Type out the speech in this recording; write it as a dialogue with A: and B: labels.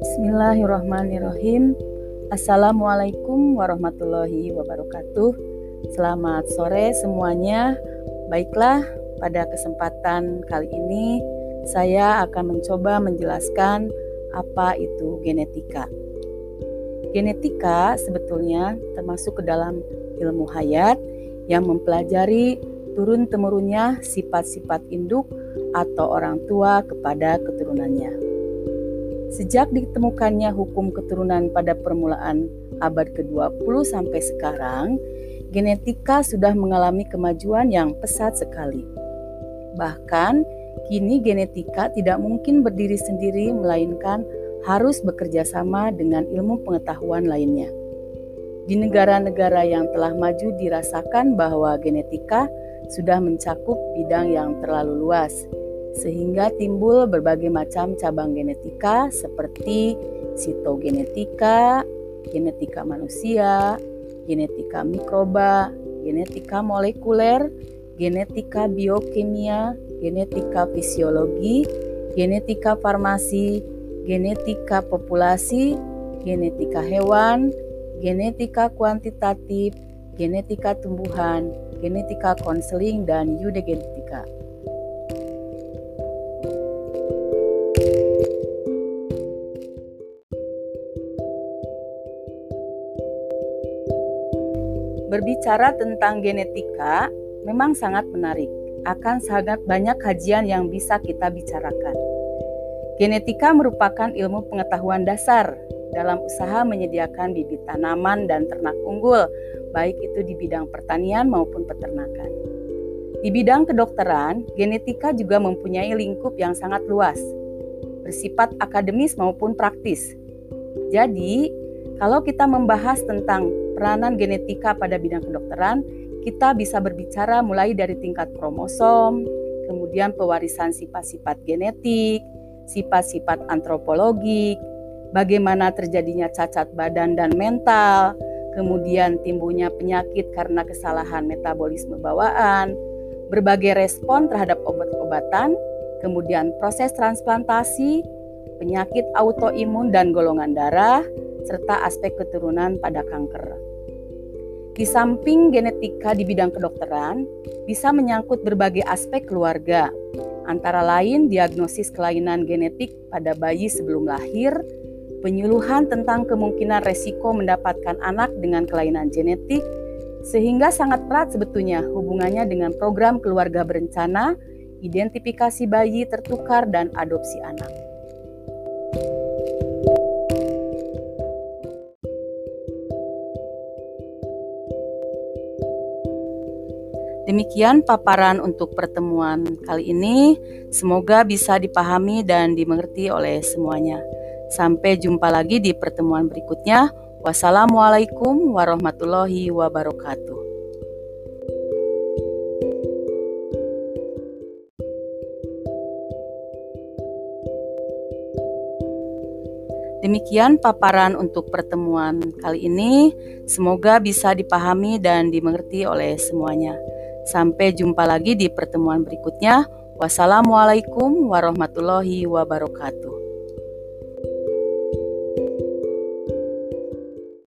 A: Bismillahirrahmanirrahim. Assalamualaikum warahmatullahi wabarakatuh. Selamat sore semuanya. Baiklah, pada kesempatan kali ini saya akan mencoba menjelaskan apa itu genetika. Genetika sebetulnya termasuk ke dalam ilmu hayat yang mempelajari turun-temurunnya sifat-sifat induk atau orang tua kepada keturunannya. Sejak ditemukannya hukum keturunan pada permulaan abad ke-20 sampai sekarang, genetika sudah mengalami kemajuan yang pesat sekali. Bahkan, kini genetika tidak mungkin berdiri sendiri melainkan harus bekerja sama dengan ilmu pengetahuan lainnya. Di negara-negara yang telah maju dirasakan bahwa genetika sudah mencakup bidang yang terlalu luas, sehingga timbul berbagai macam cabang genetika seperti sitogenetika, genetika manusia, genetika mikroba, genetika molekuler, genetika biokimia, genetika fisiologi, genetika farmasi, genetika populasi, genetika hewan, genetika kuantitatif, genetika tumbuhan, genetika konseling, dan eugenetika. Berbicara tentang genetika memang sangat menarik. Akan sangat banyak kajian yang bisa kita bicarakan. Genetika merupakan ilmu pengetahuan dasar dalam usaha menyediakan bibit tanaman dan ternak unggul, baik itu di bidang pertanian maupun peternakan. Di bidang kedokteran, genetika juga mempunyai lingkup yang sangat luas, bersifat akademis maupun praktis. Jadi, kalau kita membahas tentang peranan genetika pada bidang kedokteran, kita bisa berbicara mulai dari tingkat kromosom, kemudian pewarisan sifat-sifat genetik, sifat-sifat antropologik, bagaimana terjadinya cacat badan dan mental, kemudian timbulnya penyakit karena kesalahan metabolisme bawaan, berbagai respon terhadap obat-obatan, kemudian proses transplantasi, penyakit autoimun dan golongan darah, serta aspek keturunan pada kanker. Di samping genetika di bidang kedokteran, bisa menyangkut berbagai aspek keluarga, antara lain diagnosis kelainan genetik pada bayi sebelum lahir, penyuluhan tentang kemungkinan resiko mendapatkan anak dengan kelainan genetik, sehingga sangat erat sebetulnya hubungannya dengan program keluarga berencana, identifikasi bayi tertukar, dan adopsi anak. Demikian paparan untuk pertemuan kali ini. Semoga bisa dipahami dan dimengerti oleh semuanya. Sampai jumpa lagi di pertemuan berikutnya. Wassalamualaikum warahmatullahi wabarakatuh. Demikian paparan untuk pertemuan kali ini. Semoga bisa dipahami dan dimengerti oleh semuanya. Sampai jumpa lagi di pertemuan berikutnya. Wassalamualaikum warahmatullahi wabarakatuh.